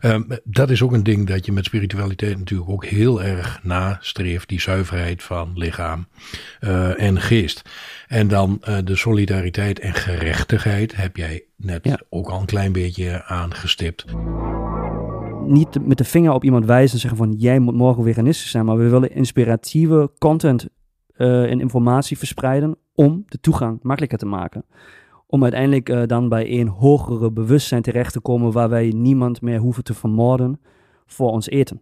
Ehm, dat is ook een ding dat je met spiritualiteit natuurlijk ook heel erg nastreeft. Die zuiverheid van lichaam uh, en geest. En dan uh, de solidariteit en gerechtigheid heb jij net Ja. ook al een klein beetje aangestipt. Niet met de vinger op iemand wijzen en zeggen van jij moet morgen veganistisch zijn, maar we willen inspiratieve content eh, en informatie verspreiden om de toegang makkelijker te maken. Om uiteindelijk eh, dan bij een hogere bewustzijn terecht te komen waar wij niemand meer hoeven te vermoorden voor ons eten.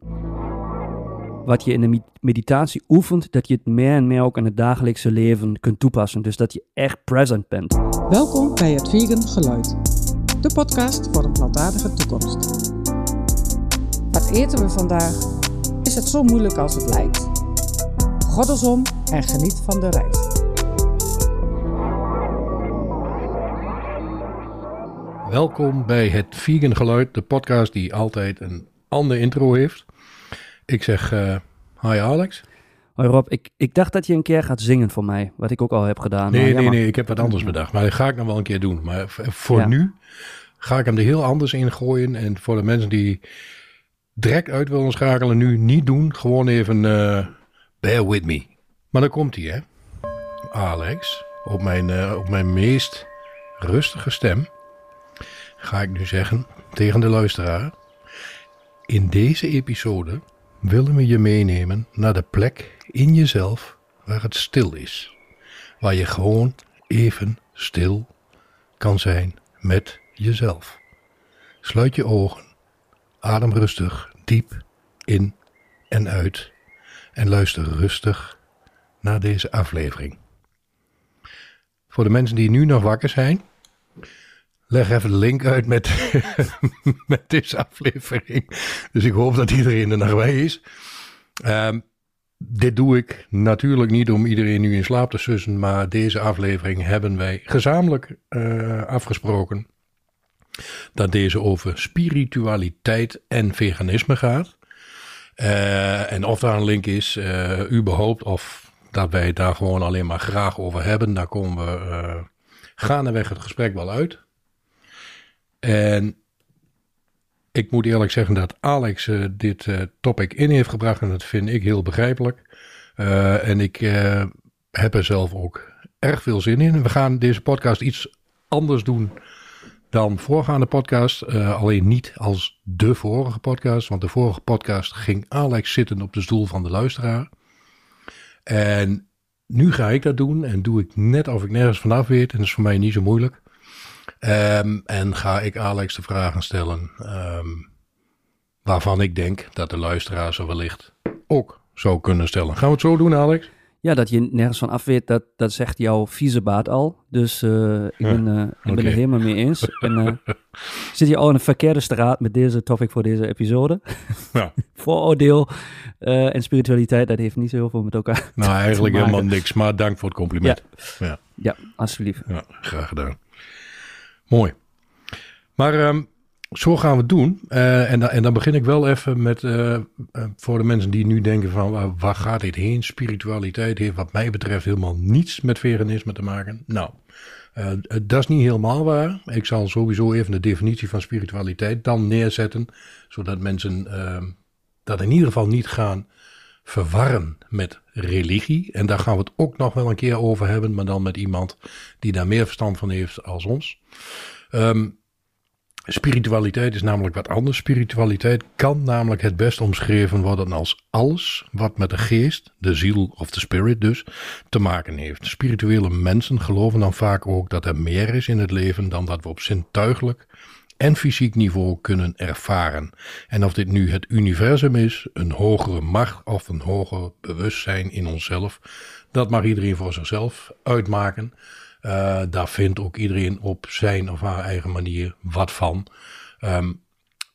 Wat je in de med- meditatie oefent, dat je het meer en meer ook in het dagelijkse leven kunt toepassen. Dus dat je echt present bent. Welkom bij het Vegan Geluid, de podcast voor een plantaardige toekomst. Wat eten we vandaag? Is het zo moeilijk als het lijkt? Goddelsom en geniet van de reis. Welkom bij het Vegan Geluid, de podcast die altijd een ander intro heeft. Ik zeg eh hi Alex. Hoi Rob, ik, ik dacht dat je een keer gaat zingen voor mij, wat ik ook al heb gedaan. Nee, nee, nee, ik heb wat anders bedacht. Maar dat ga ik nog wel een keer doen. Maar voor Ja. nu ga ik hem er heel anders in gooien. En voor de mensen die direct uit willen schakelen, nu niet doen. Gewoon even eh, bear with me. Maar dan komt hij, hè. Alex, op mijn, eh, op mijn meest rustige stem ga ik nu zeggen tegen de luisteraar. In deze episode willen we je meenemen naar de plek in jezelf waar het stil is waar je gewoon even stil kan zijn met jezelf. Sluit je ogen, adem rustig diep in en uit en luister rustig naar deze aflevering. Voor de mensen die nu nog wakker zijn, leg even de link uit met, met deze aflevering. Dus ik hoop dat iedereen er nog bij is. Ehm, dit doe ik natuurlijk niet om iedereen nu in slaap te sussen, maar deze aflevering hebben wij gezamenlijk eh, afgesproken dat deze over spiritualiteit en veganisme gaat. Eh, en of daar een link is, eh überhaupt, of dat wij het daar gewoon alleen maar graag over hebben, daar komen we gaandeweg het gesprek wel uit. En ik moet eerlijk zeggen dat Alex eh, dit eh, topic in heeft gebracht en dat vind ik heel begrijpelijk. Eh, en ik heb er zelf ook erg veel zin in. We gaan deze podcast iets anders doen dan voorgaande podcast. Alleen niet als de vorige podcast, want de vorige podcast ging Alex zitten op de stoel van de luisteraar. En nu ga ik dat doen en doe ik net of ik nergens vanaf weet. En dat is voor mij niet zo moeilijk. Ehm, en ga ik Alex de vragen stellen ehm, waarvan ik denk dat de luisteraar ze wellicht ook zou kunnen stellen. Gaan we het zo doen, Alex? Ja, dat je nergens van af weet, dat, dat zegt jouw vieze baat al. Dus eh, ik, Ja, ben, eh, ik ben er helemaal mee eens. en eh, zit je al in een verkeerde straat met deze topic voor deze episode. Ja. Vooroordeel eh, en spiritualiteit, dat heeft niet zo heel veel met elkaar. Nou, eigenlijk helemaal niks, maar dank voor het compliment. Ja, alsjeblieft. Ja, graag gedaan. Mooi. Maar ehm, zo gaan we het doen. Eh, en, en dan begin ik wel even met, eh, eh, voor de mensen die nu denken van, waar, gaat dit heen? Spiritualiteit heeft wat mij betreft helemaal niets met veganisme te maken. Nou, dat is niet helemaal waar. Ik zal sowieso even de definitie van spiritualiteit dan neerzetten, zodat mensen ehm, dat in ieder geval niet gaan verwarren met religie. En daar gaan we het ook nog wel een keer over hebben, maar dan met iemand die daar meer verstand van heeft als ons. Ehm, spiritualiteit is namelijk wat anders. Spiritualiteit kan namelijk het best omschreven worden als alles wat met de geest, de ziel of de spirit dus, te maken heeft. Spirituele mensen geloven dan vaak ook dat er meer is in het leven dan dat we op zintuigelijk en fysiek niveau kunnen ervaren. En of dit nu het universum is, een hogere macht of een hoger bewustzijn in onszelf, dat mag iedereen voor zichzelf uitmaken. Eh, daar vindt ook iedereen op zijn of haar eigen manier wat van. Ehm,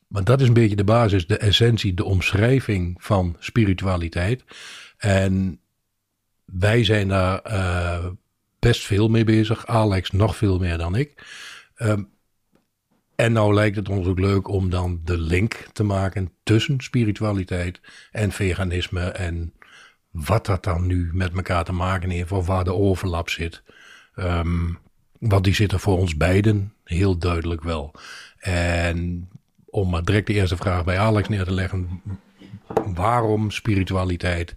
maar dat is een beetje de basis, de essentie, de omschrijving van spiritualiteit. En wij zijn daar eh, best veel mee bezig. Alex nog veel meer dan ik. Ehm, en nou lijkt het ons ook leuk om dan de link te maken tussen spiritualiteit en veganisme. En wat dat dan nu met elkaar te maken heeft, of waar de overlap zit. Ehm, want die zit er voor ons beiden heel duidelijk wel. En om maar direct de eerste vraag bij Alex neer te leggen. Waarom spiritualiteit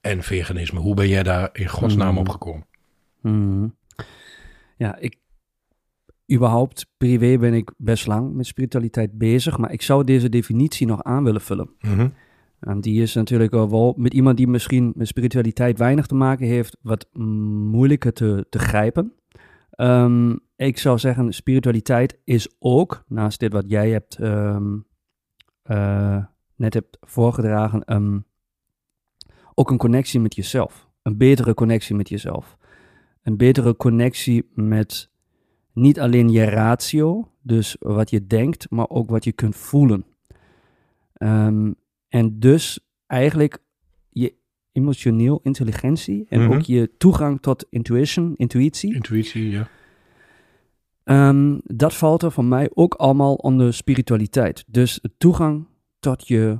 en veganisme? Hoe ben jij daar in godsnaam Hmm. op gekomen? Mhm. Ja, ik. Überhaupt, privé ben ik best lang met spiritualiteit bezig, maar ik zou deze definitie nog aan willen vullen. Mhm. En die is natuurlijk wel met iemand die misschien met spiritualiteit weinig te maken heeft, wat moeilijker te, te grijpen. Ehm, ik zou zeggen, spiritualiteit is ook, naast dit wat jij hebt, ehm, eh, net hebt voorgedragen, ehm, ook een connectie met jezelf. Een betere connectie met jezelf. Een betere connectie met niet alleen je ratio, dus wat je denkt, maar ook wat je kunt voelen. Ehm, en dus eigenlijk je emotioneel intelligentie en Mhm. ook je toegang tot intuition, intuïtie. Intuïtie, ja. Ehm, dat valt er voor mij ook allemaal onder spiritualiteit. Dus toegang tot je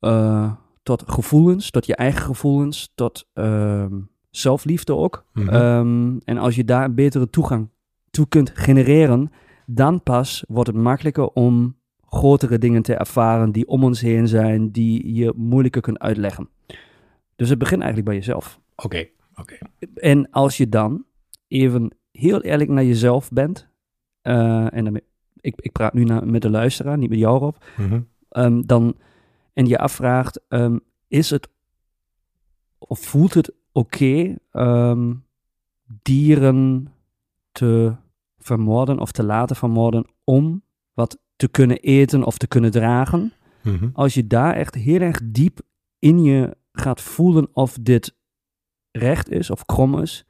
eh, tot gevoelens, tot je eigen gevoelens, tot ehm, zelfliefde ook. Mhm. En als je daar een betere toegang toe kunt genereren, dan pas wordt het makkelijker om grotere dingen te ervaren die om ons heen zijn, die je moeilijker kunt uitleggen. Dus het begint eigenlijk bij jezelf. Oké, oké. En als je dan even heel eerlijk naar jezelf bent, eh, en dan, ik, ik praat nu naar, met de luisteraar, niet met jou Rob, Mhm. ehm, dan, en je afvraagt, ehm, is het, of voelt het oké ehm, dieren te vermoorden of te laten vermoorden om wat te kunnen eten of te kunnen dragen? Mhm. als je daar echt heel erg diep in je gaat voelen of dit recht is of krom is,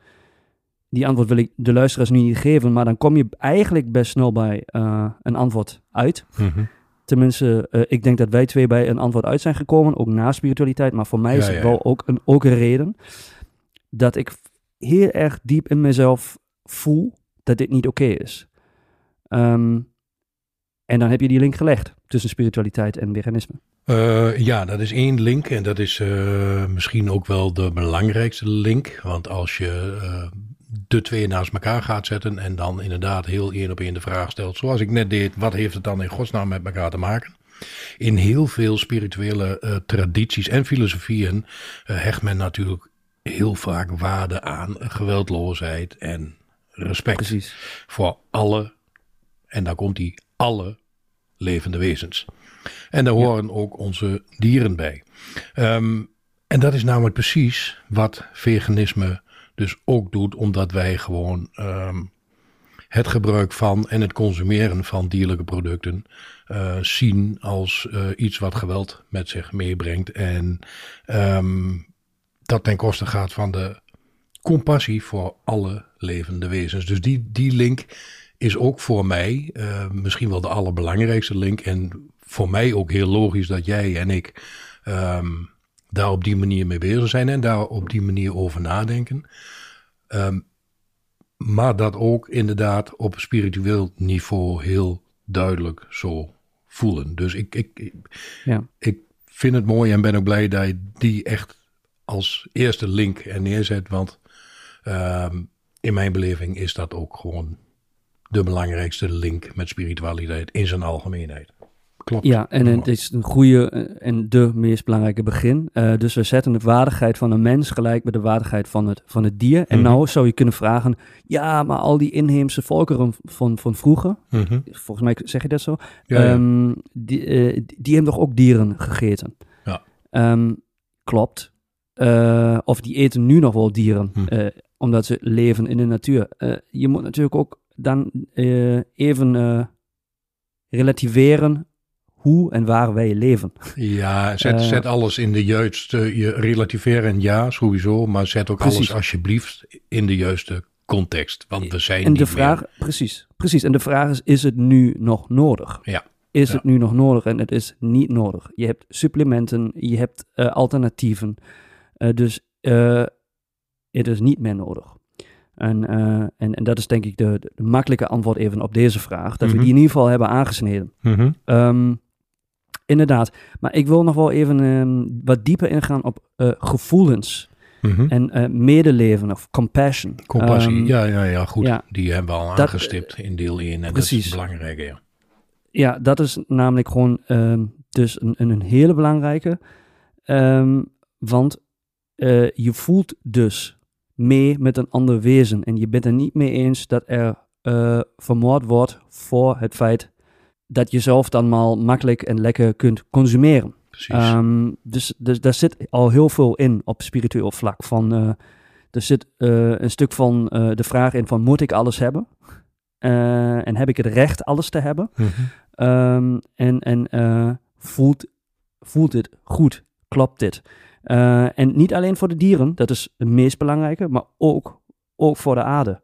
die antwoord wil ik de luisteraars nu niet geven, maar dan kom je eigenlijk best snel bij eh, een antwoord uit. Mhm. Tenminste, eh, ik denk dat wij twee bij een antwoord uit zijn gekomen, ook na spiritualiteit, maar voor mij is Ja, het ja, wel ja. ook een, ook een reden dat ik heel erg diep in mezelf voel dat dit niet oké is. Ehm, en dan heb je die link gelegd tussen spiritualiteit en veganisme. Eh, ja, dat is één link en dat is eh, misschien ook wel de belangrijkste link. Want als je eh, de twee naast elkaar gaat zetten en dan inderdaad heel één op één de vraag stelt, zoals ik net deed, wat heeft het dan in godsnaam met elkaar te maken? In heel veel spirituele tradities en filosofieën hecht men natuurlijk heel vaak waarde aan geweldloosheid en respect Precies. voor alle, en daar komt die, alle levende wezens. En daar horen ook onze dieren bij. Ehm, en dat is namelijk precies wat veganisme dus ook doet, omdat wij gewoon ehm, het gebruik van en het consumeren van dierlijke producten eh, zien als eh, iets wat geweld met zich meebrengt. En ehm, dat ten koste gaat van de compassie voor alle levende wezens. Dus die, die link is ook voor mij eh, misschien wel de allerbelangrijkste link. En voor mij ook heel logisch dat jij en ik ehm, daar op die manier mee bezig zijn en daar op die manier over nadenken. Ehm, maar dat ook inderdaad op spiritueel niveau heel duidelijk zo voelen. Dus ik, ik, ik, Ja. ik vind het mooi en ben ook blij dat je die echt als eerste link er neerzet. Want ehm, in mijn beleving is dat ook gewoon de belangrijkste link met spiritualiteit in zijn algemeenheid. Klopt. Ja, en het is een goede eh, en de meest belangrijke begin. Eh, dus we zetten de waardigheid van een mens gelijk met de waardigheid van het, van het dier. En Mhm. nou zou je kunnen vragen, ja, maar al die inheemse volkeren van, van vroeger, Mhm. volgens mij zeg je dat zo, Ja, ja. ehm, die, eh, die, hebben toch ook dieren gegeten? Ja. Ehm, klopt. Eh, of die eten nu nog wel dieren, Hm. Omdat ze leven in de natuur. Eh, je moet natuurlijk ook dan eh, even eh, relativeren hoe en waar wij leven. Ja, zet, zet alles in de juiste, je relativeren ja, sowieso, maar zet ook Precies. alles alsjeblieft in de juiste context. Want we zijn En de niet vraag, meer- precies, precies. En de vraag is, is het nu nog nodig? Ja. Is Ja. het nu nog nodig? En het is niet nodig. Je hebt supplementen, je hebt alternatieven. Dus het is niet meer nodig. En, eh, en, en dat is denk ik de, de makkelijke antwoord even op deze vraag. Dat Mhm. we die in ieder geval hebben aangesneden. Mhm. Ehm, inderdaad. Maar ik wil nog wel even ehm, wat dieper ingaan op eh, gevoelens. Mhm. En eh, medeleven of compassion. Compassie, Ehm, ja, ja, ja, goed. ja. Die hebben we al Dat- aangestipt in deel 1 en precies. dat is belangrijk, ja. ja, dat is namelijk gewoon dus een, een, hele belangrijke. Want je voelt dus mee met een ander wezen. En je bent er niet mee eens dat er eh, vermoord wordt voor het feit dat je zelf dan maar makkelijk en lekker kunt consumeren. Precies. Ehm, dus, dus daar zit al heel veel in op spiritueel vlak. Van, eh, er zit eh, een stuk van de vraag in van moet ik alles hebben? En heb ik het recht alles te hebben? Mhm. Ehm, en en voelt, voelt dit goed? Klopt dit? Eh, en niet alleen voor de dieren, dat is het meest belangrijke, maar ook, ook voor de aarde.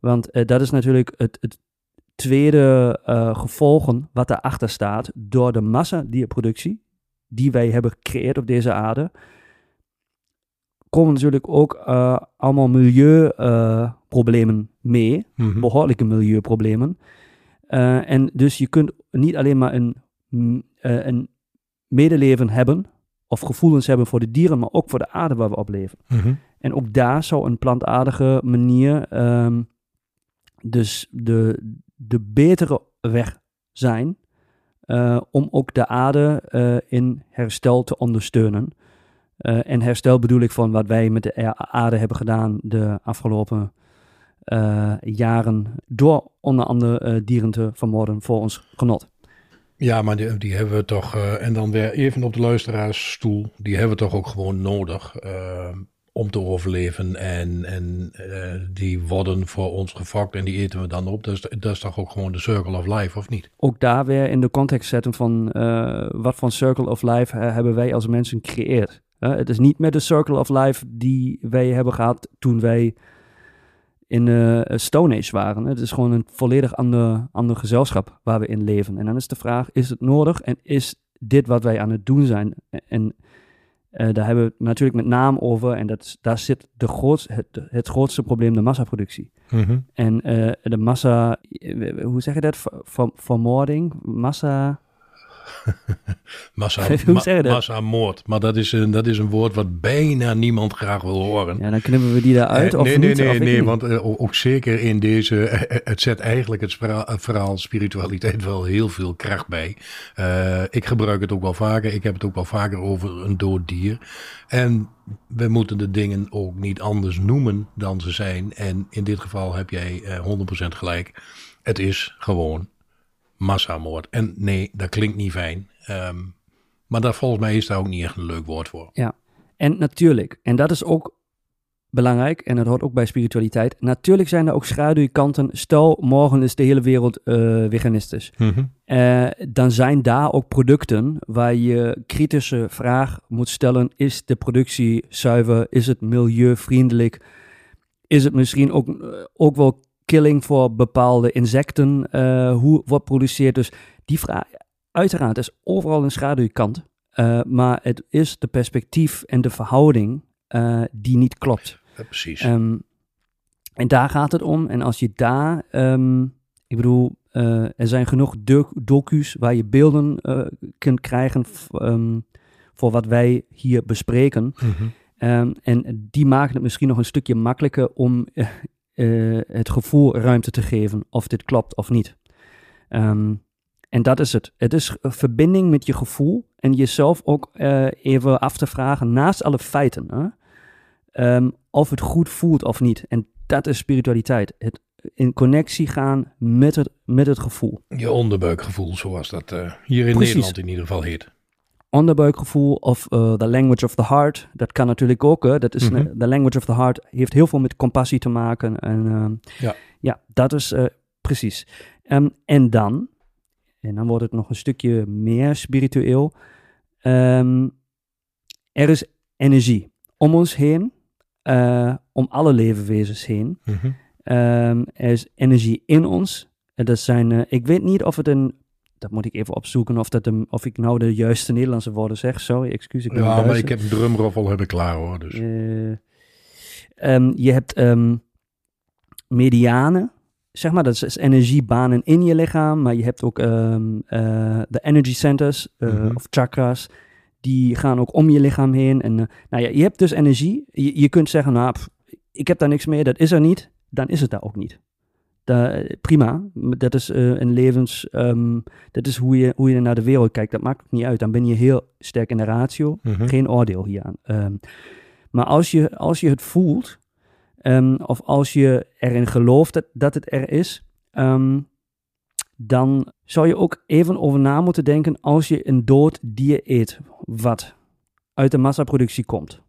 Want eh, dat is natuurlijk het, het tweede eh, gevolgen wat daarachter staat door de massa-dierproductie die wij hebben gecreëerd op deze aarde. Komen natuurlijk ook allemaal milieuproblemen mee Mhm. behoorlijke milieuproblemen. En dus je kunt niet alleen maar een, een medeleven hebben of gevoelens hebben voor de dieren, maar ook voor de aarde waar we op leven. Mhm. En ook daar zou een plantaardige manier ehm, dus de, de betere weg zijn eh, om ook de aarde eh, in herstel te ondersteunen. Eh, en herstel bedoel ik van wat wij met de aarde hebben gedaan de afgelopen jaren door onder andere dieren te vermoorden voor ons genot. Ja, maar die, hebben we toch, eh, en dan weer even op de luisteraarsstoel, die hebben we toch ook gewoon nodig eh, om te overleven. En, en eh, die worden voor ons gefokt en die eten we dan op. Dus dat is toch ook gewoon de circle of life, of niet? Ook daar weer in de context zetten van wat voor Circle of Life hebben wij als mensen gecreëerd. Het is niet meer de Circle of Life die wij hebben gehad toen wij in eh Stone Age waren. Het is gewoon een volledig ander, ander gezelschap waar we in leven. En dan is de vraag, is het nodig en is dit wat wij aan het doen zijn? En eh, daar hebben we het natuurlijk met naam over en dat, daar zit de grootste, het, het grootste probleem, de massaproductie. En eh, de massa, hoe zeg je dat? Ver- ver- vermoording? Massa. Massa, Hoe ma- zeg je dat? massamoord. Maar dat is, een, dat is een woord wat bijna niemand graag wil horen. Ja, dan knippen we die daaruit. Eh, of nee, niet, nee, nee, nee, want eh, ook zeker in deze, eh, het zet eigenlijk het verhaal, het verhaal spiritualiteit wel heel veel kracht bij. Ik gebruik het ook wel vaker, ik heb het ook wel vaker over een dood dier. En we moeten de dingen ook niet anders noemen dan ze zijn. En in dit geval heb jij eh 100% gelijk. Het is gewoon massamoord. En nee, dat klinkt niet fijn. Ehm, maar daar, volgens mij is daar ook niet echt een leuk woord voor. Ja, en natuurlijk, en dat is ook belangrijk, en dat hoort ook bij spiritualiteit. Natuurlijk zijn er ook schaduwkanten. Stel, morgen is de hele wereld eh, veganistisch. Eh, dan zijn daar ook producten waar je kritische vraag moet stellen. Is de productie zuiver? Is het milieuvriendelijk? Is het misschien ook, eh, ook wel killing voor bepaalde insecten? Eh, hoe wordt produceerd? Dus die vraag, uiteraard is overal een schaduwkant. Eh, maar het is de perspectief en de verhouding eh, die niet klopt. Precies. Ehm, en daar gaat het om. En als je daar, ehm, ik bedoel, er zijn genoeg doc- docu's waar je beelden kunt krijgen ehm, voor wat wij hier bespreken. Mhm. En die maken het misschien nog een stukje makkelijker om eh, het gevoel ruimte te geven of dit klopt of niet. Ehm, en dat is het. Het is een verbinding met je gevoel en jezelf ook eh, even af te vragen, naast alle feiten, hè, ehm, of het goed voelt of niet. En dat is spiritualiteit. Het in connectie gaan met het, met het gevoel. Je onderbuikgevoel, zoals dat eh, hier in Precies. Nederland in ieder geval heet. Onderbuikgevoel of eh, the language of the heart. Dat kan natuurlijk ook. Hè. Dat is, Mhm. een- the language of the heart heeft heel veel met compassie te maken. En ehm, Ja. ja, dat is eh, precies. Ehm, en dan, en dan wordt het nog een stukje meer spiritueel. Ehm, er is energie om ons heen, eh, om alle levenwezens heen. Mhm. Er is energie in ons. En dat zijn, ik weet niet of het een, dat moet ik even opzoeken, of, dat of ik nou de juiste Nederlandse woorden zeg. Sorry, excuus, ik ben Ja, maar ik heb een drumroffel heb ik klaar hoor. Dus. Eh, ehm, je hebt ehm, medianen, zeg maar, dat is energiebanen in je lichaam, maar je hebt ook ehm, eh, de energy centers eh, Mhm. of chakras, die gaan ook om je lichaam heen. En nou ja, je hebt dus energie. Je, je kunt zeggen, nou, pff, ik heb daar niks mee, dat is er niet. Dan is het daar ook niet. Prima, dat is eh, een levens, ehm, dat is hoe je, hoe je naar de wereld kijkt. Dat maakt niet uit. Dan ben je heel sterk in de ratio. Mhm. Geen oordeel hier aan. Ehm, maar als je, als je het voelt, ehm, of als je erin gelooft dat, dat het er is, dan zou je ook even over na moeten denken als je een dood dier eet, wat uit de massaproductie komt.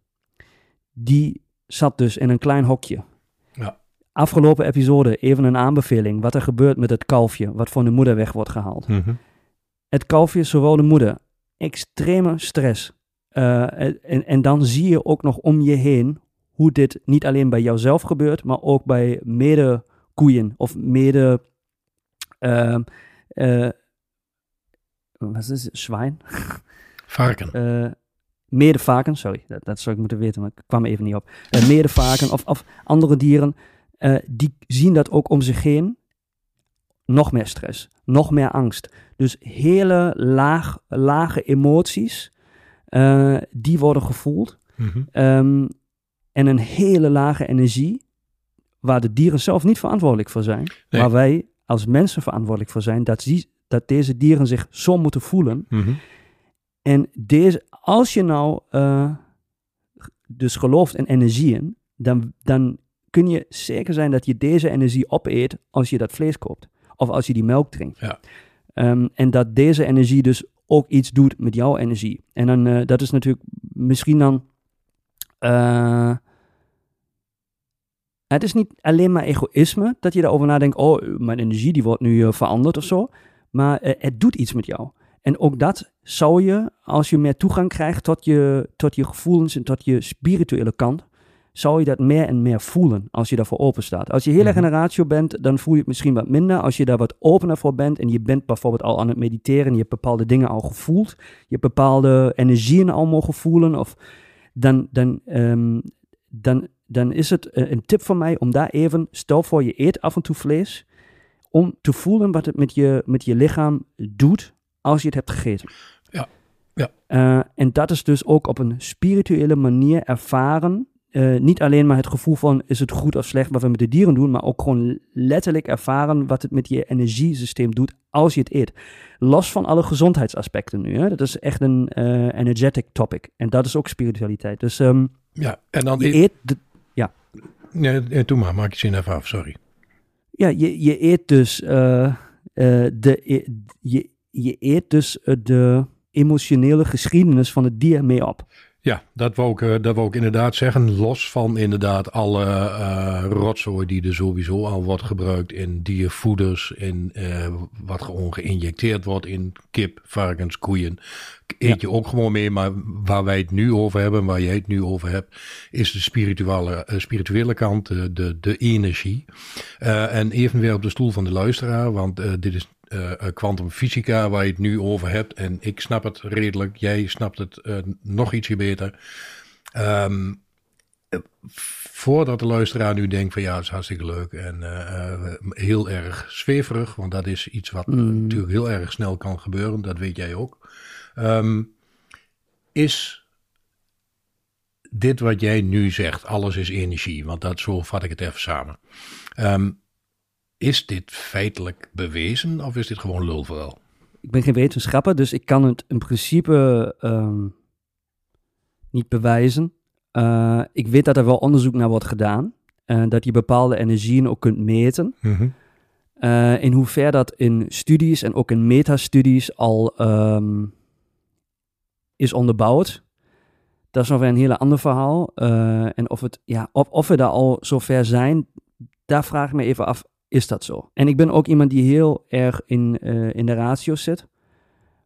Die zat dus in een klein hokje. Afgelopen episode even een aanbeveling wat er gebeurt met het kalfje wat van de moeder weg wordt gehaald. Mhm. Het kalfje, zowel de moeder, extreme stress. Eh, en, en dan zie je ook nog om je heen hoe dit niet alleen bij jouzelf gebeurt, maar ook bij mede koeien of mede. ehm, eh, wat is het? Zwijn? Varken. Eh medevaken, sorry, dat, dat zou ik moeten weten, maar ik kwam even niet op. Eh medevaken of, of andere dieren, eh, die zien dat ook om zich heen. Nog meer stress, nog meer angst. Dus hele laag, lage emoties, eh, die worden gevoeld. Mhm. Ehm, en een hele lage energie, waar de dieren zelf niet verantwoordelijk voor zijn. Nee. Waar wij als mensen verantwoordelijk voor zijn, dat, die, dat deze dieren zich zo moeten voelen. Mhm. En deze, als je nou eh, dus gelooft in energieën, dan, dan kun je zeker zijn dat je deze energie opeet als je dat vlees koopt. Of als je die melk drinkt. Ja. Ehm, en dat deze energie dus ook iets doet met jouw energie. En dan, eh, dat is natuurlijk misschien dan... eh, het is niet alleen maar egoïsme dat je daarover nadenkt. Oh, mijn energie die wordt nu eh, veranderd of zo. Maar het doet iets met jou. En ook dat zou je, als je meer toegang krijgt tot je, tot je gevoelens en tot je spirituele kant, zou je dat meer en meer voelen als je daarvoor open staat. Als je heel erg in een ratio bent, dan voel je het misschien wat minder. Als je daar wat opener voor bent en je bent bijvoorbeeld al aan het mediteren, en je hebt bepaalde dingen al gevoeld, je hebt bepaalde energieën al mogen voelen, of dan, dan, ehm, dan, dan is het eh, een tip van mij om daar even, stel voor je eet af en toe vlees, om te voelen wat het met je, met je lichaam doet als je het hebt gegeten. Ja, ja. Eh, en dat is dus ook op een spirituele manier ervaren. Eh, niet alleen maar het gevoel van is het goed of slecht wat we met de dieren doen, maar ook gewoon letterlijk ervaren wat het met je energiesysteem doet als je het eet. Los van alle gezondheidsaspecten nu. Hè? Dat is echt een eh, energetic topic. En dat is ook spiritualiteit. Dus ehm, Ja, en dan... je eet de, Nee, nee, doe maar, maak je zin even af, sorry. Ja, je, je eet dus eh, de, e- je, je eet dus de emotionele geschiedenis van het dier mee op. Ja, dat wou ik, eh, dat wou ik inderdaad zeggen. Los van inderdaad alle eh rotzooi die er sowieso al wordt gebruikt in diervoeders, in eh, wat gewoon geïnjecteerd wordt in kip, varkens, koeien. Eet je ook gewoon mee, maar waar wij het nu over hebben, waar jij het nu over hebt, is de spirituele, spirituele kant, de, de, de energie. En even weer op de stoel van de luisteraar, want dit is kwantumfysica waar je het nu over hebt. En ik snap het redelijk, jij snapt het eh, nog ietsje beter. Ehm, eh, voordat de luisteraar nu denkt van ja, het is hartstikke leuk en eh, eh, heel erg zweverig, want dat is iets wat Mm. natuurlijk heel erg snel kan gebeuren, dat weet jij ook. Ehm, is dit wat jij nu zegt, alles is energie, want dat zo vat ik het even samen. Ehm, is dit feitelijk bewezen of is dit gewoon lulverhaal? Ik ben geen wetenschapper, dus ik kan het in principe ehm, niet bewijzen. Eh, ik weet dat er wel onderzoek naar wordt gedaan. En dat je bepaalde energieën ook kunt meten. Eh, in hoever dat in studies en ook in metastudies al ehm, is onderbouwd. Dat is nog weer een hele ander verhaal. Eh, en of, het, ja, of, of we daar al zover zijn, daar vraag ik me even af, is dat zo? En ik ben ook iemand die heel erg in, eh, in de ratio zit.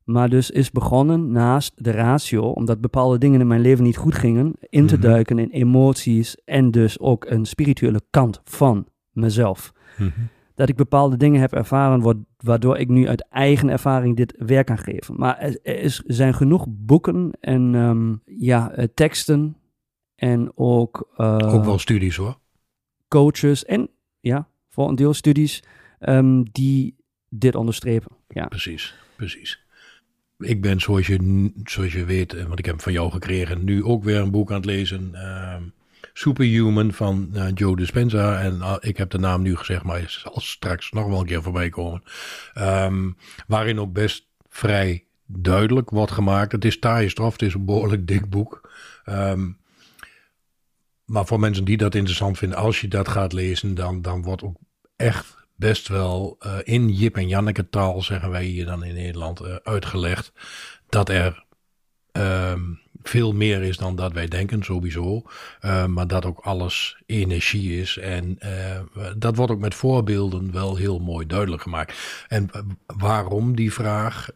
Maar dus is begonnen naast de ratio, omdat bepaalde dingen in mijn leven niet goed gingen, in te Mhm. duiken in emoties en dus ook een spirituele kant van mezelf Mhm. dat ik bepaalde dingen heb ervaren, wa- waardoor ik nu uit eigen ervaring dit werk kan geven. Maar er, er is, zijn genoeg boeken en ehm, ja, eh, teksten en ook, eh, Ook wel studies hoor. coaches en ja, voor een deel studies ehm, die dit onderstrepen. Ja. Precies, precies. Ik ben zoals je, zoals je weet, eh, want ik heb van jou gekregen, nu ook weer een boek aan het lezen. ehm, Superhuman van uh, Joe Dispenza. En uh, ik heb de naam nu gezegd, maar zal straks nog wel een keer voorbij komen. Um, waarin ook best vrij duidelijk wordt gemaakt. Het is taaie straf, het is een behoorlijk dik boek. Maar voor mensen die dat interessant vinden, als je dat gaat lezen, dan, dan wordt ook echt best wel uh, in Jip en Janneke taal, zeggen wij hier dan in Nederland, uh, uitgelegd dat er uh, veel meer is dan dat wij denken, sowieso. Uh, maar dat ook alles energie is. En dat wordt ook met voorbeelden wel heel mooi duidelijk gemaakt. En waarom die vraag?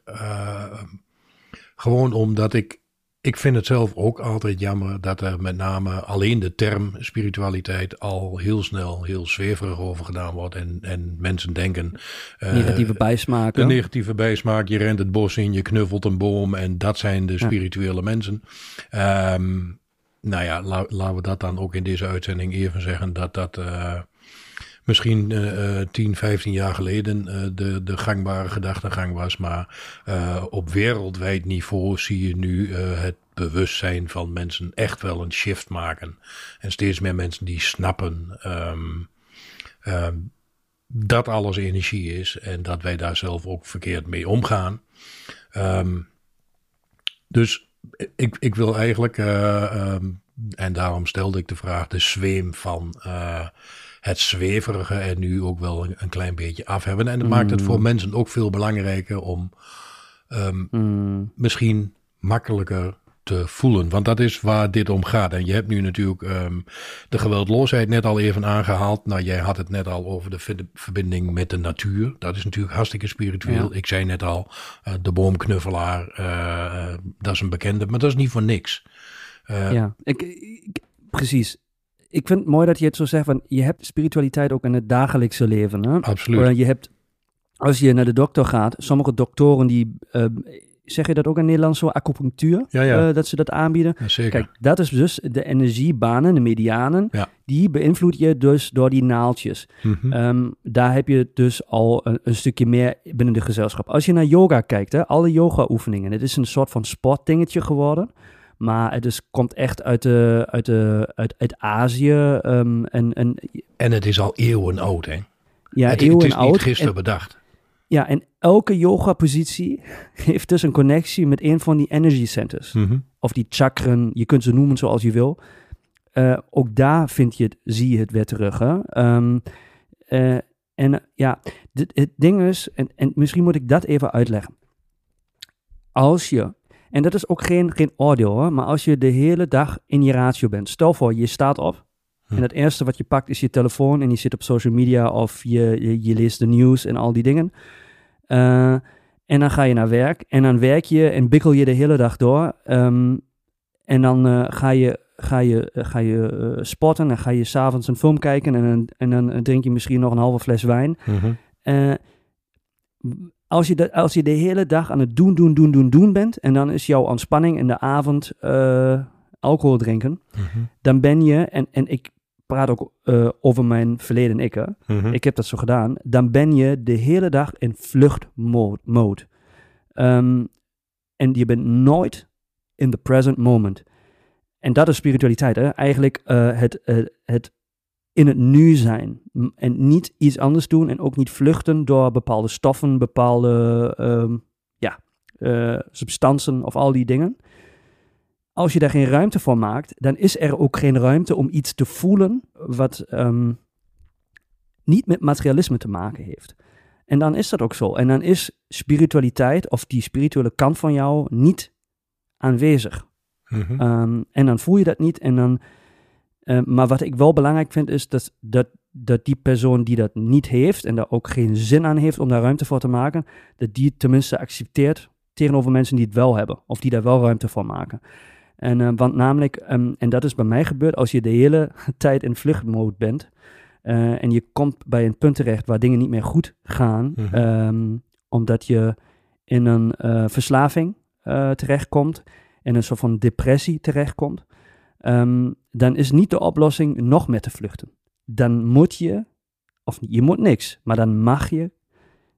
gewoon omdat ik ik vind het zelf ook altijd jammer dat er met name alleen de term spiritualiteit al heel snel heel zweverig over gedaan wordt. En, en mensen denken. Uh, negatieve bijsmaak. Een negatieve bijsmaak. Je rent het bos in, je knuffelt een boom en dat zijn de spirituele ja. mensen. Um, nou ja, la, laten we dat dan ook in deze uitzending even zeggen dat dat. Uh, misschien uh, 10, 15 jaar geleden uh, de, de gangbare gedachtegang was. Maar op wereldwijd niveau zie je nu het bewustzijn van mensen echt wel een shift maken. En steeds meer mensen die snappen um, um, dat alles energie is en dat wij daar zelf ook verkeerd mee omgaan. Um, dus ik, ik wil eigenlijk, en daarom stelde ik de vraag, de zweem van het zweverige en nu ook wel een, een klein beetje af hebben. En dat mm. maakt het voor mensen ook veel belangrijker om um, mm. misschien makkelijker te voelen. Want dat is waar dit om gaat. En je hebt nu natuurlijk um, de geweldloosheid net al even aangehaald. Nou, jij had het net al over de verbinding met de natuur. Dat is natuurlijk hartstikke spiritueel. Ja. Ik zei net al, uh, de boomknuffelaar, uh, dat is een bekende. Maar dat is niet voor niks. Uh, ja, ik, ik, precies ik vind het mooi dat je het zo zegt, van je hebt spiritualiteit ook in het dagelijkse leven. Hè? Absoluut. je hebt, als je naar de dokter gaat, sommige doktoren die, uh, zeg je dat ook in Nederland zo, acupunctuur, ja, ja. Uh, dat ze dat aanbieden. Ja, zeker. Kijk, dat is dus de energiebanen, de medianen, die beïnvloed je dus door die naaltjes. Mm -hmm. um, daar heb je dus al een, een, stukje meer binnen de gezelschap. Als je naar yoga kijkt, hè, alle yoga oefeningen, het is een soort van sportdingetje geworden. Maar het is, komt echt uit, de, uit, de, uit, uit Azië. Um, en, en, en het is al eeuwen oud, hè? Ja, het, eeuwen het is oud. niet gisteren en, bedacht. Ja, en elke yoga-positie heeft dus een connectie met een van die energy centers. Mm -hmm. Of die chakren, je kunt ze noemen zoals je wil. Uh, ook daar vind je het, zie je het weer terug. Hè? Um, uh, en uh, ja, dit, het ding is, en, en misschien moet ik dat even uitleggen. Als je en dat is ook geen, geen oordeel hoor. Maar als je de hele dag in je ratio bent. Stel voor, je staat op. Hm. En het eerste wat je pakt is je telefoon. En je zit op social media of je, je, je leest de nieuws en al die dingen. Uh, en dan ga je naar werk. En dan werk je en bikkel je de hele dag door. Um, en dan uh, ga je, ga je, uh, ga je sporten. En ga je s'avonds een film kijken. En, en dan drink je misschien nog een halve fles wijn. -hmm als je, de, als je de hele dag aan het doen, doen, doen, doen, doen bent. En dan is jouw ontspanning in de avond uh, alcohol drinken. Mm -hmm. Dan ben je, en, en ik praat ook uh, over mijn verleden ik. Mm -hmm. Ik heb dat zo gedaan. Dan ben je de hele dag in vluchtmode. Um, en je bent nooit in the present moment. En dat is spiritualiteit. Hè? Eigenlijk uh, het, het in het nu zijn. En niet iets anders doen en ook niet vluchten door bepaalde stoffen, bepaalde um, ja, uh, substanten of al die dingen. Als je daar geen ruimte voor maakt, dan is er ook geen ruimte om iets te voelen wat um, niet met materialisme te maken heeft. En dan is dat ook zo. En dan is spiritualiteit of die spirituele kant van jou niet aanwezig. Mm -hmm. um, en dan voel je dat niet en dan uh, maar wat ik wel belangrijk vind is dat, dat, dat die persoon die dat niet heeft en daar ook geen zin aan heeft om daar ruimte voor te maken, dat die het tenminste accepteert tegenover mensen die het wel hebben of die daar wel ruimte voor maken. En, uh, want namelijk, um, en dat is bij mij gebeurd, als je de hele tijd in vluchtmode bent uh, en je komt bij een punt terecht waar dingen niet meer goed gaan, Mhm. um, omdat je in een verslaving terechtkomt, in een soort van depressie terechtkomt, um, dan is niet de oplossing nog meer te vluchten. Dan moet je, of je moet niks, maar dan mag je.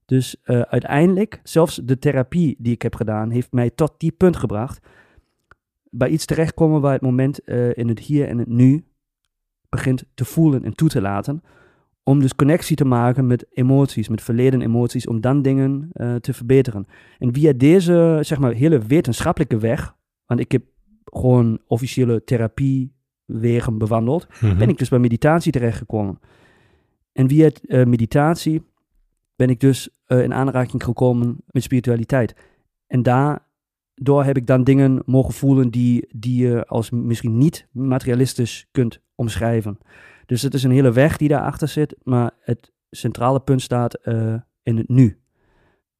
Dus uh, uiteindelijk, zelfs de therapie die ik heb gedaan, heeft mij tot die punt gebracht. Bij iets terechtkomen waar het moment uh, in het hier en het nu begint te voelen en toe te laten. Om dus connectie te maken met emoties, met verleden emoties, om dan dingen eh, te verbeteren. En via deze, zeg maar, hele wetenschappelijke weg, want ik heb gewoon officiële therapiewegen bewandeld, Mhm. ben ik dus bij meditatie terechtgekomen. En via eh, meditatie ben ik dus eh, in aanraking gekomen met spiritualiteit. En daardoor heb ik dan dingen mogen voelen die, die je als misschien niet materialistisch kunt omschrijven. Dus het is een hele weg die daarachter zit, maar het centrale punt staat eh, in het nu.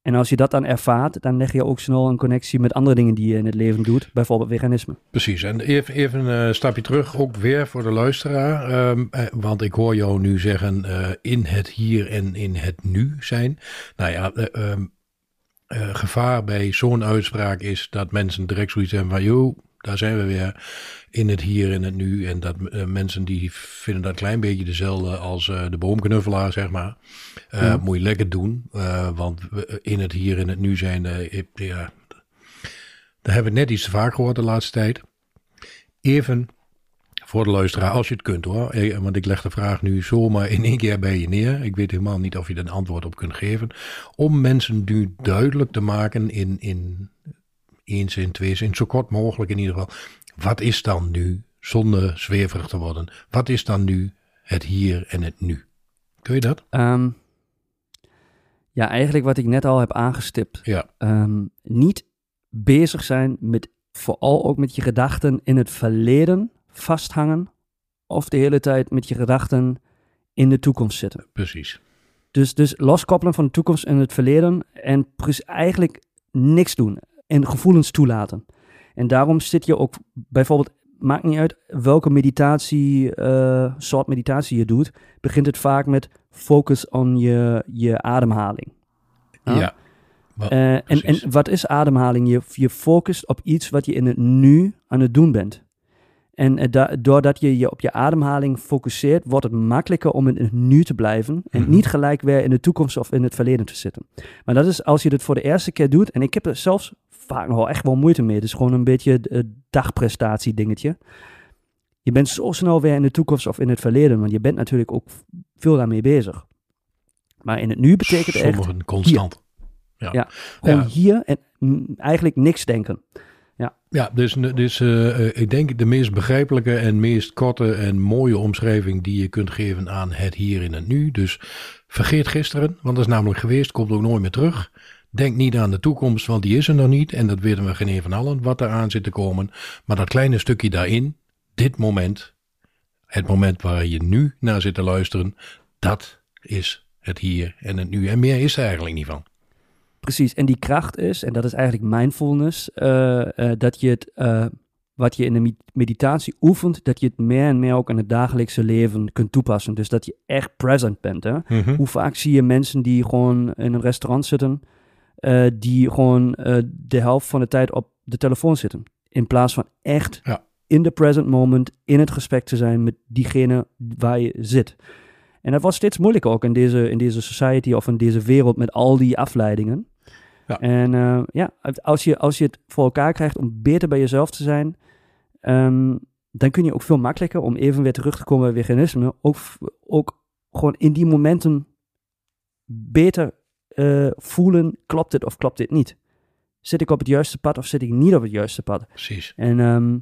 En als je dat dan ervaart, dan leg je ook snel een connectie met andere dingen die je in het leven doet, bijvoorbeeld veganisme. Precies, en even, even een stapje terug, ook weer voor de luisteraar. ehm, eh, want ik hoor jou nu zeggen eh, in het hier en in het nu zijn. Nou ja, eh, ehm, eh, gevaar bij zo'n uitspraak is dat mensen direct zoiets hebben van... joh, daar zijn we weer in het hier en het nu. En dat eh, mensen die vinden dat een klein beetje dezelfde als eh, de boomknuffelaar, zeg maar. Eh. Moet je lekker doen, want we- in het hier en het nu zijn... ja, daar hebben we net iets te vaak gehoord de laatste tijd. Even voor de luisteraar, als je het kunt hoor. Want ik leg de vraag nu zomaar in één keer bij je neer. Ik weet helemaal niet of je er een antwoord op kunt geven. Om mensen nu duidelijk te maken in, in één zin, twee zin, zo kort mogelijk in ieder geval. Wat is dan nu, zonder zweverig te worden, wat is dan nu het hier en het nu? Kun je dat? Ehm, ja, eigenlijk wat ik net al heb aangestipt. Ja, Ehm, niet bezig zijn met vooral ook met je gedachten in het verleden vasthangen. Of de hele tijd met je gedachten in de toekomst zitten. precies. Dus, dus loskoppelen van de toekomst en het verleden. En eigenlijk niks doen. En gevoelens toelaten. En daarom zit je ook bijvoorbeeld, maakt niet uit welke meditatie, eh, soort meditatie je doet, begint het vaak met focus on je, je ademhaling. Ja. Eh, en, en wat is ademhaling? Je, je focust op iets wat je in het nu aan het doen bent. En eh, da- doordat je je op je ademhaling focuseert, wordt het makkelijker om in het nu te blijven. En Mhm. niet gelijk weer in de toekomst of in het verleden te zitten. Maar dat is als je dit voor de eerste keer doet. En ik heb er zelfs vaak nog wel echt wel moeite mee. Het is gewoon een beetje het dagprestatie dingetje. Je bent zo snel weer in de toekomst of in het verleden. Want je bent natuurlijk ook veel daarmee bezig. Maar in het nu betekent echt Sommigen constant. Ja. gewoon Ja. hier en eigenlijk niks denken. Ja, dus, dus eh, eh, ik denk de meest begrijpelijke en meest korte en mooie omschrijving die je kunt geven aan het hier en het nu. Dus vergeet gisteren, want dat is namelijk geweest, komt ook nooit meer terug. Denk niet aan de toekomst, want die is er nog niet. En dat weten we geen een van allen wat eraan zit te komen. Maar dat kleine stukje daarin, dit moment, het moment waar je nu naar zit te luisteren, dat is het hier en het nu. En meer is er eigenlijk niet van. Precies, en die kracht is, en dat is eigenlijk mindfulness, eh, eh, dat je het, eh, wat je in de med- meditatie oefent, dat je het meer en meer ook in het dagelijkse leven kunt toepassen. Dus dat je echt present bent. Hè? Hoe vaak zie je mensen die gewoon in een restaurant zitten, eh, die gewoon eh, de helft van de tijd op de telefoon zitten. In plaats van echt Ja. in de present moment, in het gesprek te zijn met diegene waar je zit. En dat wordt steeds moeilijker ook in deze, in deze society of in deze wereld met al die afleidingen. Ja. En eh, ja, als je, als je het voor elkaar krijgt om beter bij jezelf te zijn, ehm, dan kun je ook veel makkelijker om even weer terug te komen bij veganisme, ook, ook gewoon in die momenten beter eh, voelen, klopt dit of klopt dit niet? Zit ik op het juiste pad of zit ik niet op het juiste pad? Precies. En ehm,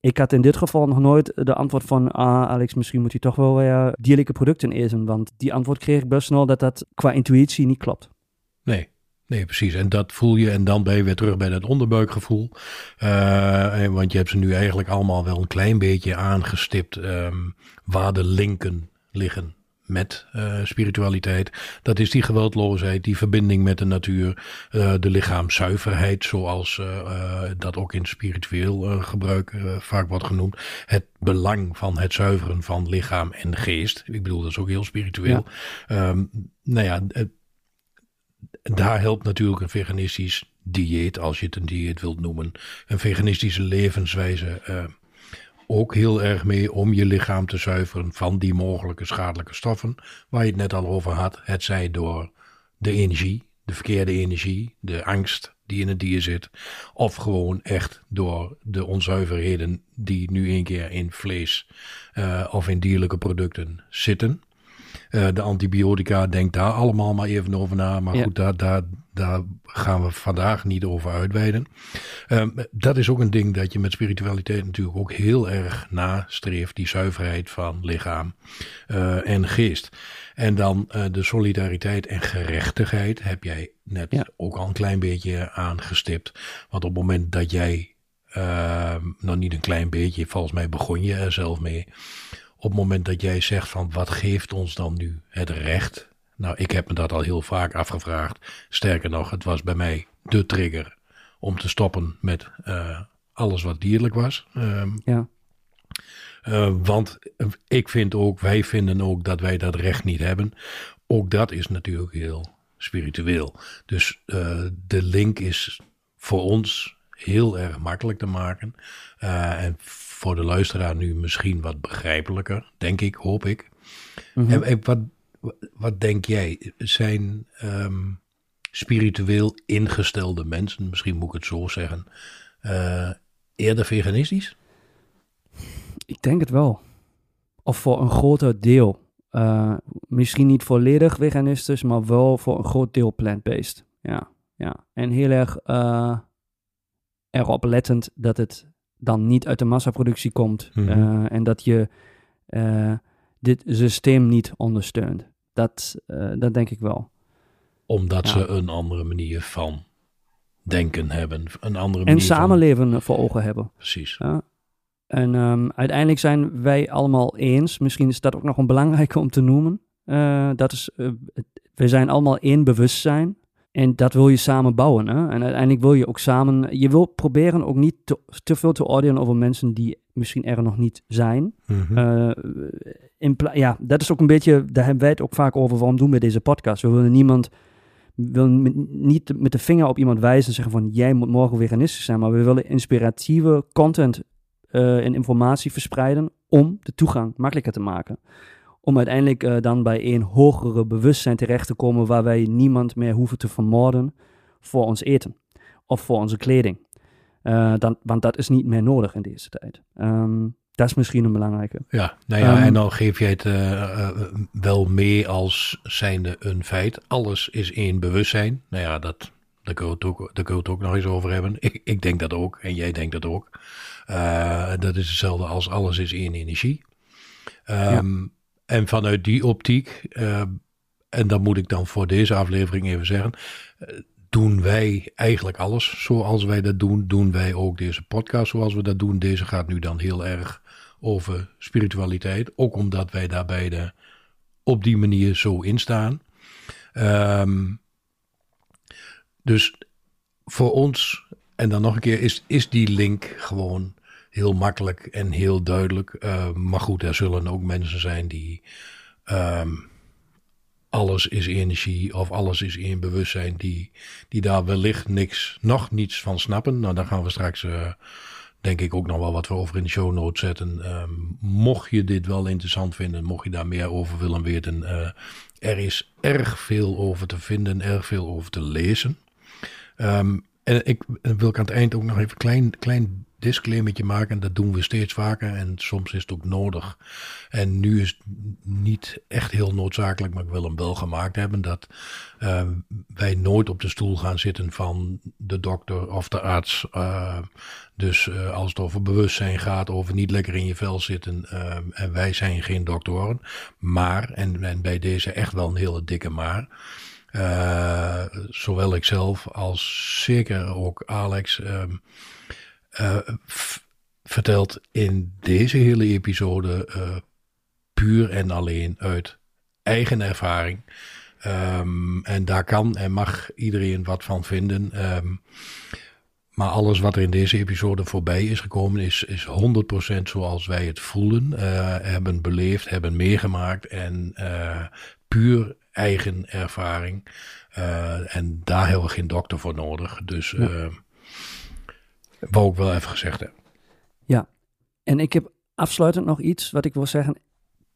ik had in dit geval nog nooit de antwoord van, ah Alex, misschien moet je toch wel weer dierlijke producten eten, want die antwoord kreeg ik best snel dat dat qua intuïtie niet klopt. Nee, nee, precies. En dat voel je en dan ben je weer terug bij dat onderbuikgevoel. Eh, want je hebt ze nu eigenlijk allemaal wel een klein beetje aangestipt ehm, waar de linken liggen met eh, spiritualiteit. Dat is die geweldloosheid, die verbinding met de natuur, eh, de lichaamszuiverheid, zoals eh, dat ook in spiritueel gebruik vaak wordt genoemd. Het belang van het zuiveren van lichaam en geest. Ik bedoel, dat is ook heel spiritueel. Ehm, nou ja, daar helpt natuurlijk een veganistisch dieet, als je het een dieet wilt noemen, een veganistische levenswijze ook heel erg mee om je lichaam te zuiveren van die mogelijke schadelijke stoffen, waar je het net al over had. Het zij door de energie, de verkeerde energie, de angst, die in het dier zit. Of gewoon echt door de onzuiverheden die nu een keer in vlees uh, of in dierlijke producten zitten. Uh, de antibiotica, denk daar allemaal maar even over na. Maar Ja. goed, daar, daar, daar gaan we vandaag niet over uitweiden. Um, dat is ook een ding dat je met spiritualiteit natuurlijk ook heel erg nastreeft. Die zuiverheid van lichaam uh, en geest. En dan uh, de solidariteit en gerechtigheid heb jij net Ja. ook al een klein beetje aangestipt. Want op het moment dat jij, uh, nou niet een klein beetje, volgens mij begon je er zelf mee. Op het moment dat jij zegt van wat geeft ons dan nu het recht? Nou, ik heb me dat al heel vaak afgevraagd. Sterker nog, het was bij mij de trigger om te stoppen met uh, alles wat dierlijk was. Um, Ja. uh, want ik vind ook, wij vinden ook dat wij dat recht niet hebben. Ook dat is natuurlijk heel spiritueel. Dus uh, de link is voor ons heel erg makkelijk te maken. Uh, en voor de luisteraar nu misschien wat begrijpelijker, denk ik, hoop ik. Mhm. En, en wat, wat denk jij? Zijn um, spiritueel ingestelde mensen, misschien moet ik het zo zeggen, uh, eerder veganistisch? Ik denk het wel. Of voor een groter deel. Uh, misschien niet volledig veganistisch, maar wel voor een groot deel plant-based. Ja, ja. En heel erg uh, erop lettend dat het dan niet uit de massaproductie komt. Mhm. En dat je dit systeem niet ondersteunt. Dat, uh, dat denk ik wel. Omdat Ja. ze een andere manier van denken hebben. Een andere En manier van... samenleven voor ogen hebben. Precies. Ja. En um, uiteindelijk zijn wij allemaal eens, misschien is dat ook nog een belangrijke om te noemen. Uh, dat is, uh, we zijn allemaal één bewustzijn. En dat wil je samen bouwen. Hè? En uiteindelijk wil je ook samen. Je wil proberen ook niet te, te veel te oordelen over mensen die misschien er nog niet zijn. Mhm. Uh, in pla- ja, dat is ook een beetje. Daar hebben wij het ook vaak over. Waarom doen we deze podcast? We willen niemand. We willen niet met de vinger op iemand wijzen en zeggen van jij moet morgen veganistisch zijn. Maar we willen inspiratieve content uh, en informatie verspreiden om de toegang makkelijker te maken. Om uiteindelijk uh, dan bij een hogere bewustzijn terecht te komen waar wij niemand meer hoeven te vermoorden voor ons eten of voor onze kleding. Uh, dan, want dat is niet meer nodig in deze tijd. Um, dat is misschien een belangrijke. Ja, nou ja, Um, en dan geef jij het uh, uh, wel mee als zijnde een feit. Alles is één bewustzijn. Nou ja, dat, daar kunnen we het ook, daar kunnen we het ook nog eens over hebben. Ik, ik denk dat ook en jij denkt dat ook. Dat is hetzelfde als alles is één energie. Um, ja. En vanuit die optiek, uh, en dat moet ik dan voor deze aflevering even zeggen, uh, doen wij eigenlijk alles zoals wij dat doen. Doen wij ook deze podcast zoals we dat doen. Deze gaat nu dan heel erg over spiritualiteit, ook omdat wij daar beide op die manier zo in staan. Um, dus voor ons, en dan nog een keer, is, is die link gewoon heel makkelijk en heel duidelijk. Uh, maar goed, er zullen ook mensen zijn die um, alles is energie of alles is in bewustzijn, die, die daar wellicht niks, nog niets van snappen. Nou, daar gaan we straks, uh, denk ik, ook nog wel wat over in de show notes zetten. Um, mocht je dit wel interessant vinden, mocht je daar meer over willen weten, uh, er is erg veel over te vinden, erg veel over te lezen. Um, en ik wil ik aan het eind ook nog even klein, klein disclaimertje maken. Dat doen we steeds vaker en soms is het ook nodig. En nu is het niet echt heel noodzakelijk, maar ik wil hem wel gemaakt hebben. Dat uh, wij nooit op de stoel gaan zitten van de dokter of de arts. Uh, dus uh, als het over bewustzijn gaat, over niet lekker in je vel zitten. en wij zijn geen doktoren. Maar, en, bij deze echt wel een hele dikke maar. Uh, zowel ikzelf als zeker ook Alex um, uh, vertelt in deze hele episode uh, puur en alleen uit eigen ervaring. Um, en daar kan en mag iedereen wat van vinden. Um, maar alles wat er in deze episode voorbij is gekomen is, is 100% zoals wij het voelen, uh, hebben beleefd, hebben meegemaakt en uh, puur eigen ervaring. Uh, en daar hebben we geen dokter voor nodig. Dus ja. Wou ik wel even gezegd hebben. Ja, en ik heb afsluitend nog iets wat ik wil zeggen.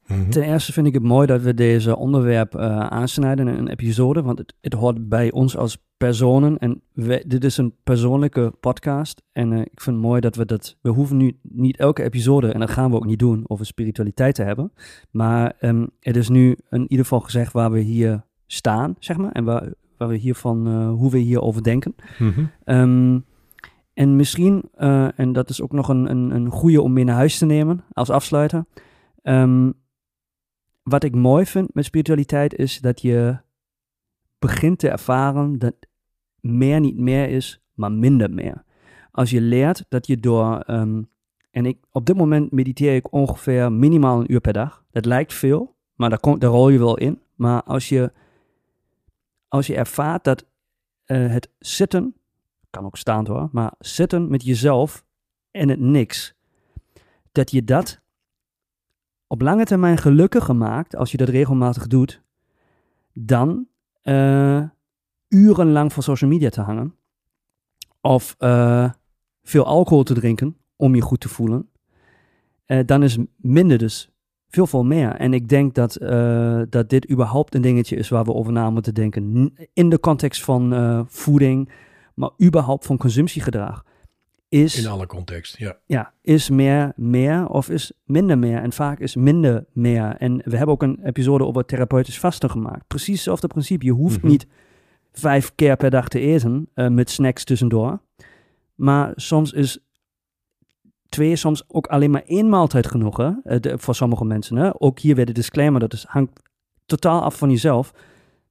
Mm-hmm. Ten eerste vind ik het mooi dat we deze onderwerp uh, aansnijden in een episode, want het, het hoort bij ons als personen. En dit is een persoonlijke podcast. En eh, ik vind het mooi dat we dat... We hoeven nu niet elke episode, en dat gaan we ook niet doen, over spiritualiteit te hebben. Maar ehm, het is nu in ieder geval gezegd waar we hier staan, zeg maar. En waar, waar we hiervan, eh, hoe we hierover denken. Mhm. Ehm, en misschien, eh, en dat is ook nog een, een, een goede om mee naar huis te nemen als afsluiter. Ehm, wat ik mooi vind met spiritualiteit is dat je begint te ervaren dat meer niet meer is, maar minder meer. Als je leert dat je door, ehm, en ik, op dit moment mediteer ik ongeveer minimaal een uur per dag. Dat lijkt veel, maar daar, komt, daar rol je wel in. Maar als je, als je ervaart dat eh, het zitten, kan ook staand hoor, maar zitten met jezelf en het niks, dat je dat op lange termijn gelukkiger maakt als je dat regelmatig doet, dan eh, urenlang voor social media te hangen. Of eh, veel alcohol te drinken om je goed te voelen. Eh, dan is minder dus veel veel meer. En ik denk dat, dat dit überhaupt een dingetje is waar we over na moeten denken. In de context van voeding, maar überhaupt van consumptiegedrag. Is, In alle context, ja. ja, is meer meer of is minder meer? En vaak is minder meer. En we hebben ook een episode over therapeutisch vasten gemaakt. Precies hetzelfde principe. Je hoeft Mhm. niet vijf keer per dag te eten eh, met snacks tussendoor. Maar soms is twee, soms ook alleen maar één maaltijd genoeg hè? Eh, de- voor sommige mensen. Hè? Ook hier weer de disclaimer, dat is, hangt totaal af van jezelf.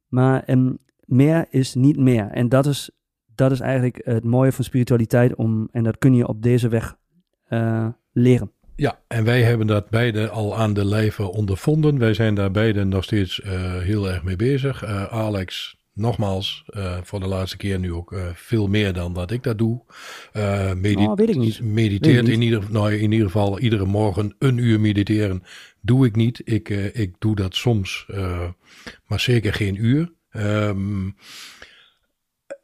Maar ehm, meer is niet meer. En dat is, dat is eigenlijk het mooie van spiritualiteit. Om, en dat kun je op deze weg eh, leren. Ja, en wij hebben dat beide al aan de lijve ondervonden. Wij zijn daar beide nog steeds eh, heel erg mee bezig. Eh, Alex, nogmaals, voor de laatste keer nu ook veel meer dan dat ik dat doe. Oh, weet ik niet. Mediteert ik in, niet. ieder, nou, in ieder geval iedere morgen een uur mediteren. Doe ik niet. Ik, ik doe dat soms, maar zeker geen uur. Ehm,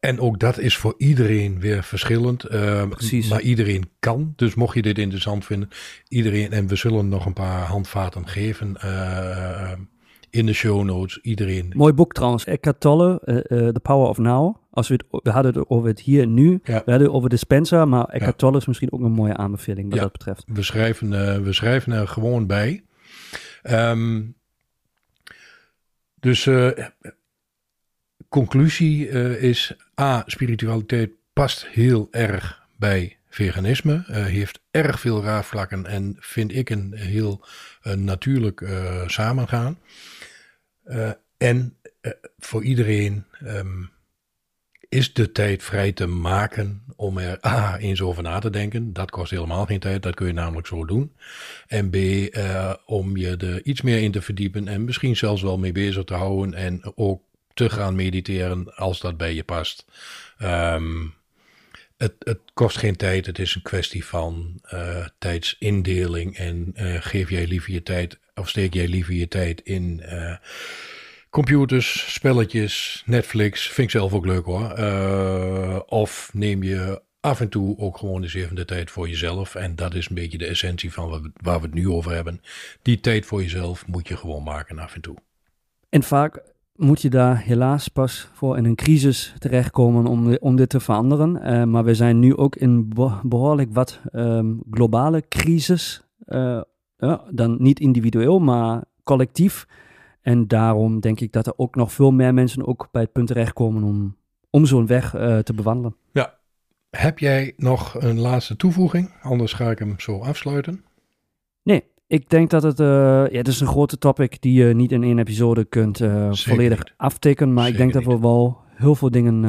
en ook dat is voor iedereen weer verschillend. Ehm, Precies. Maar iedereen kan. Dus mocht je dit interessant vinden, iedereen. En we zullen nog een paar handvaten geven eh, in de show notes. Iedereen. Mooi boek trouwens. Eckhart Tolle, eh, The Power of Now. Als we, het, we hadden het over het hier en nu. Ja. We hadden het over dispenser. Maar Eckhart Ja. Tolle is misschien ook een mooie aanbeveling wat Ja. dat betreft. We schrijven, we schrijven er gewoon bij. Ehm, dus conclusie is: A, spiritualiteit past heel erg bij veganisme. eh, heeft erg veel raakvlakken en vind ik een heel eh, natuurlijk eh, samengaan. En voor iedereen ehm, is de tijd vrij te maken om er A, eens over na te denken. Dat kost helemaal geen tijd, dat kun je namelijk zo doen. En B, om je er iets meer in te verdiepen en misschien zelfs wel mee bezig te houden en ook te gaan mediteren als dat bij je past. Ehm, het, het kost geen tijd, het is een kwestie van eh, tijdsindeling en eh, geef jij liever je tijd of steek jij liever je tijd in eh, computers, spelletjes, Netflix, vind ik zelf ook leuk hoor. Of neem je af en toe ook gewoon eens even de tijd voor jezelf. En dat is een beetje de essentie van wat waar we het nu over hebben. Die tijd voor jezelf moet je gewoon maken af en toe. En vaak moet je daar helaas pas voor in een crisis terechtkomen om, om dit te veranderen. Eh, maar we zijn nu ook in be- behoorlijk wat ehm, globale crisis. Eh, ja, dan niet individueel, maar collectief. En daarom denk ik dat er ook nog veel meer mensen ook bij het punt terechtkomen om, om zo'n weg eh, te bewandelen. Heb jij nog een laatste toevoeging? Anders ga ik hem zo afsluiten. Nee, ik denk dat het, eh, ja, het is een grote topic die je niet in één episode kunt eh, volledig niet. aftikken. Maar ik denk dat we wel heel veel dingen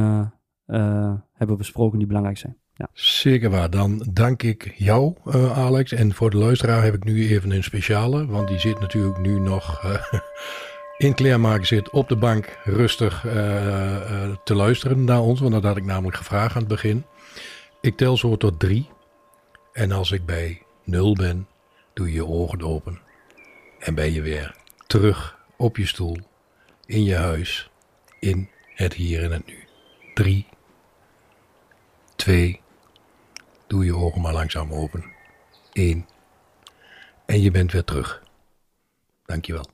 eh, hebben besproken die belangrijk zijn. Ja. Zeker waar. Dan dank ik jou, Alex. En voor de luisteraar heb ik nu even een speciale. Want die zit natuurlijk nu nog in kleermaken zit op de bank rustig te luisteren naar ons. Want dat had ik namelijk gevraagd aan het begin. Ik tel zo tot drie. En als ik bij nul ben, doe je ogen open. En ben je weer terug op je stoel, in je huis, in het hier en het nu. Drie, twee, doe je ogen maar langzaam open. Eén. En je bent weer terug. Dankjewel.